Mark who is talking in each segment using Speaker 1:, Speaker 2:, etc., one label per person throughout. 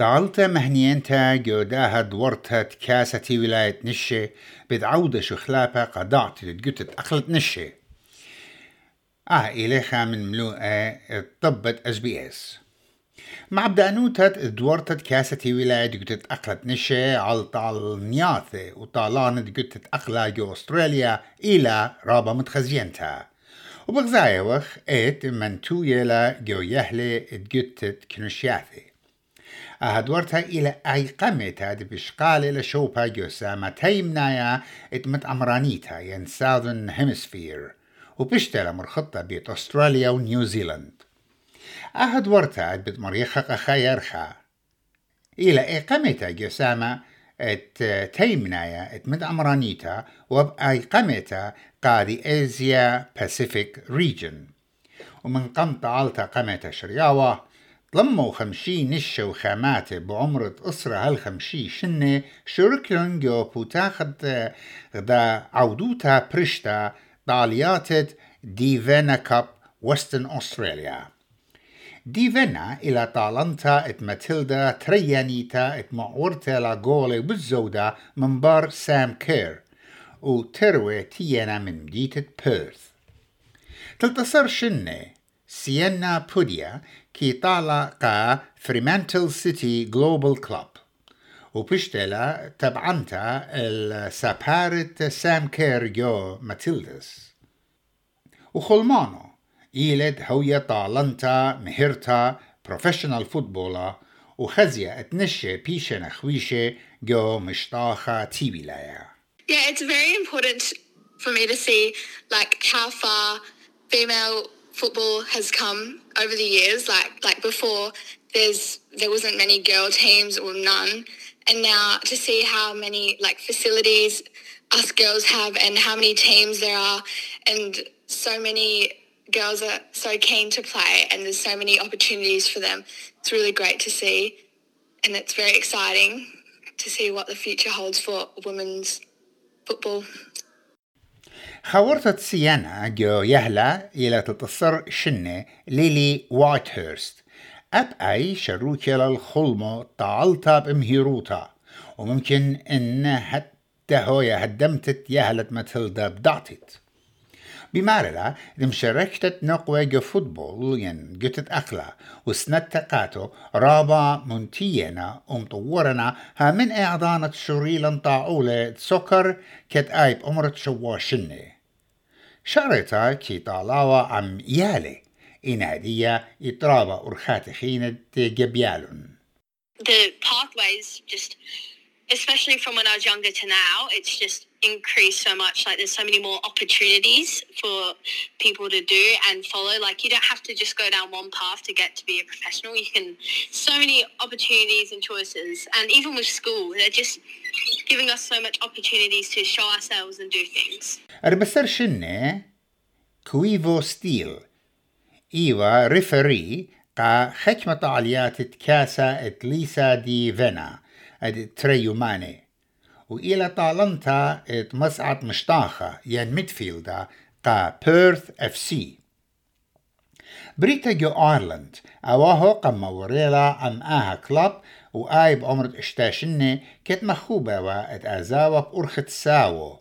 Speaker 1: طالتا مهنينتا جوداها دورتا كاسة ولاية نشة بدعودة شخلابة قضاعت تجتت أخلت نشة آه إليها من ملوءة طبت اس بي اس مع بدانوتت دورتت كاسة ولاية جتت أقلت نشة على طال نياثة وطالان جتت أقلا جو أستراليا إلى رابا متخزينتا وبغزايوخ تو يلا جو يهلي جتت كنشياثي أهدورتها إلى أي قمتها بشقال إلى شوبا جوسا تيمنايا إتمت أمرانيتا ين ساذن هيمسفير وبشتلا مرخطة بيت أستراليا ونيوزيلند أهدورتها بتمريخق خيرخا إلى أي قمتها جسامة إت تيمنايا ات مد أمرانيتا وبأي قمتها قادي إيزيا باسيفيك ريجن ومن قمت عالتا قمتها شرياوة. ضموا خمشي نشة وخاماتي بعمرة أسرة هالخمشي شنة شركلن جو بوتاخد غدا عودوتا برشتا طالياتت ديفينا كاب وستن أستراليا. ديفينا إلى طالنتا إت ماتيلدا تريانيتا إت معورتا لاغولي بالزودة من بار سام كير وتروي تيانا من مدينة بيرث. تلتصر شنة سينا بوديا كي طالع قا فريمانتل سيتي جلوبال كلوب وبشتلا تبعنتا السابارت سام كير جو ماتيلدس وخلمانو إيلد هوية طالنتا مهرتا بروفيشنال فوتبولا وخزية اتنشي بيشن خويشة جو مشطاخة تيبيلايا
Speaker 2: Yeah, it's very important for me to see like how far female football has come over the years. Like like before, there's there wasn't many girl teams or none, and now to see how many like facilities us girls have and how many teams there are, and so many girls are so keen to play, and there's so many opportunities for them. It's really great to see, and it's very exciting to see what the future holds for women's football.
Speaker 1: خورتت سيانا جو يهلا إلى تتصر شنة ليلي وايتهيرست. أب أي شروكة للخلمة طالتا بمهيروتا. وممكن إن حتى هويا هدمتت يهلت ماتيلدا بدعتت. بمارلا مشاركة نقوى جو فوتبول ين جتت أخلا وسنت تقاتو رابا منتينا ومطورنا ها من إعضانة شريلا طاعولة سكر كت آيب أمرت شواشنة شارتا كي طالاوا عم يالي إنادية إطرابة أرخات خينة جبيالون
Speaker 2: The pathways just especially from when I was younger to now, it's just increased so much. Like there's so many more opportunities for people to do and follow. Like you don't have to just go down one path to get to be a professional. You can so many opportunities and choices. And even with school, they're just giving us so much opportunities to show ourselves and do things.
Speaker 1: أربسر شنة كويفو ستيل إيوا ريفري قا خكمة عليات تكاسا اتليسا دي فينا اد تريوماني وإلى طالنتا إت مسعت مشتاخة ين ميدفيلدا قا بيرث إف سي. بريتا جو آيرلند أواهو قم وريلا أم آها كلاب وآي بعمر اشتاشنة كت مخوبة وا إت ازاوا بأرخت ساو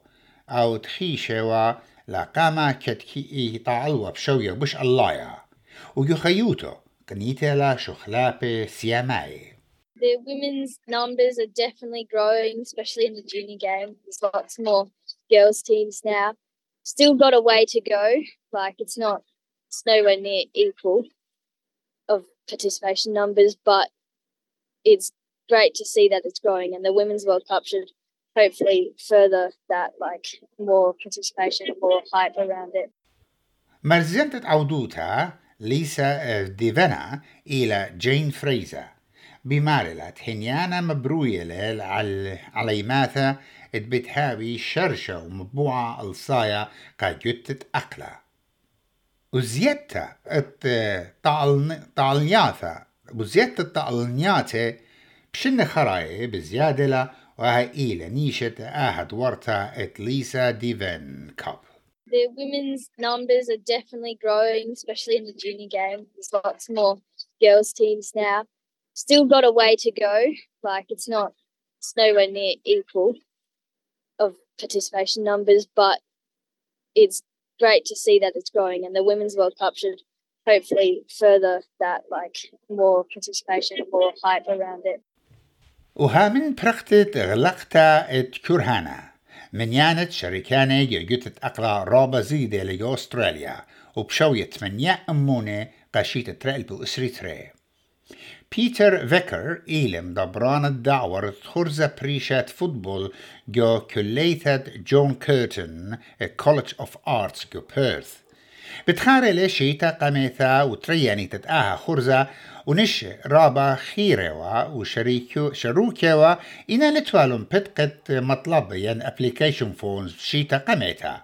Speaker 1: أو تخيشة وا لقاما كت كي طالوا بشوية بش اللايا ويو خيوتو قنيتلا شخلابة سياماي.
Speaker 3: the women's numbers are definitely growing, especially in the junior game. There's lots more girls teams now. Still got a way to go. Like it's not, it's nowhere near equal of participation numbers, but it's great to see that it's growing. And the Women's World Cup should hopefully further that, like more participation, more hype around it.
Speaker 1: مرزنت عودوتها ليسا ديفانا إلى جين فريزر بمارلت هنيانا مبروية على ماثا بتهاوي شرشة ومبوعة الصايا قد جتت أقلا وزيادة الطالنياثا وزيادة الطالنياثة بشن خراي بزيادة لا وهي إيلا نيشة آهد ورتا اتليسا ديفن كاب
Speaker 3: The women's numbers are definitely growing, especially in the junior game. There's lots more girls teams now. still got a way to go. Like it's not, it's nowhere near equal of participation numbers, but it's great to see that it's growing. And the Women's World Cup should hopefully further that, like more participation, more hype around it.
Speaker 1: وها برختة غلقتا ات كرهانا من يانت شركانة جيجتت أقلا رابا زيدة لأستراليا وبشوية من يا أمونة قاشيت ترقل بأسريتري بيتر فيكر إيلم دبران الدعور خرزة بريشات فوتبول جو كليثة جون كيرتن كولج اوف ارتس جو بيرث بتخاري لشيتا قميثا وترياني تتآها خرزة ونش رابا خيروا وشريكو شروكوا إنا لتوالون بتقت مطلب ين ابليكيشن فونز شيتا قميتا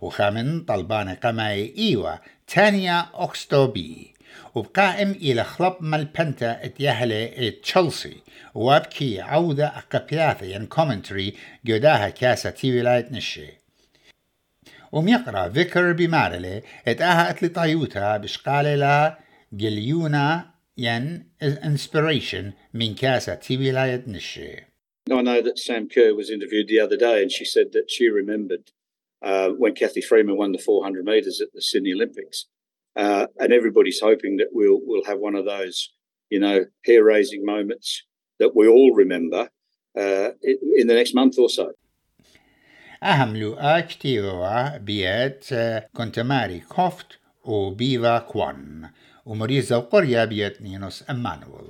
Speaker 1: وخامن طلبان قماي إيوا تانيا أوكستوبي وبقائم إلى خلب مالبنتا اتيهلي تشلسي وابكي عودة أقبياثي ين كومنتري جداها كاسة تي ولاية نشي. وميقرا فيكر بمارلي اتاها أتلي طايوتا بشقالي لا جليونا ين inspiration من كاسة تي ولاية نشي.
Speaker 4: I know that Sam Kerr was interviewed the other day and she said that she remembered uh, when Kathy Freeman won the 400 metres at the Sydney Olympics. Uh, and everybody's hoping that we'll, we'll have one of those, you know, hair raising moments that we all remember uh, in the next month or so.
Speaker 1: أهم لقاء كتيروا بيت كونتماري كوفت وبيفا كوان ومريزة وقرية بيت نينوس أمانويل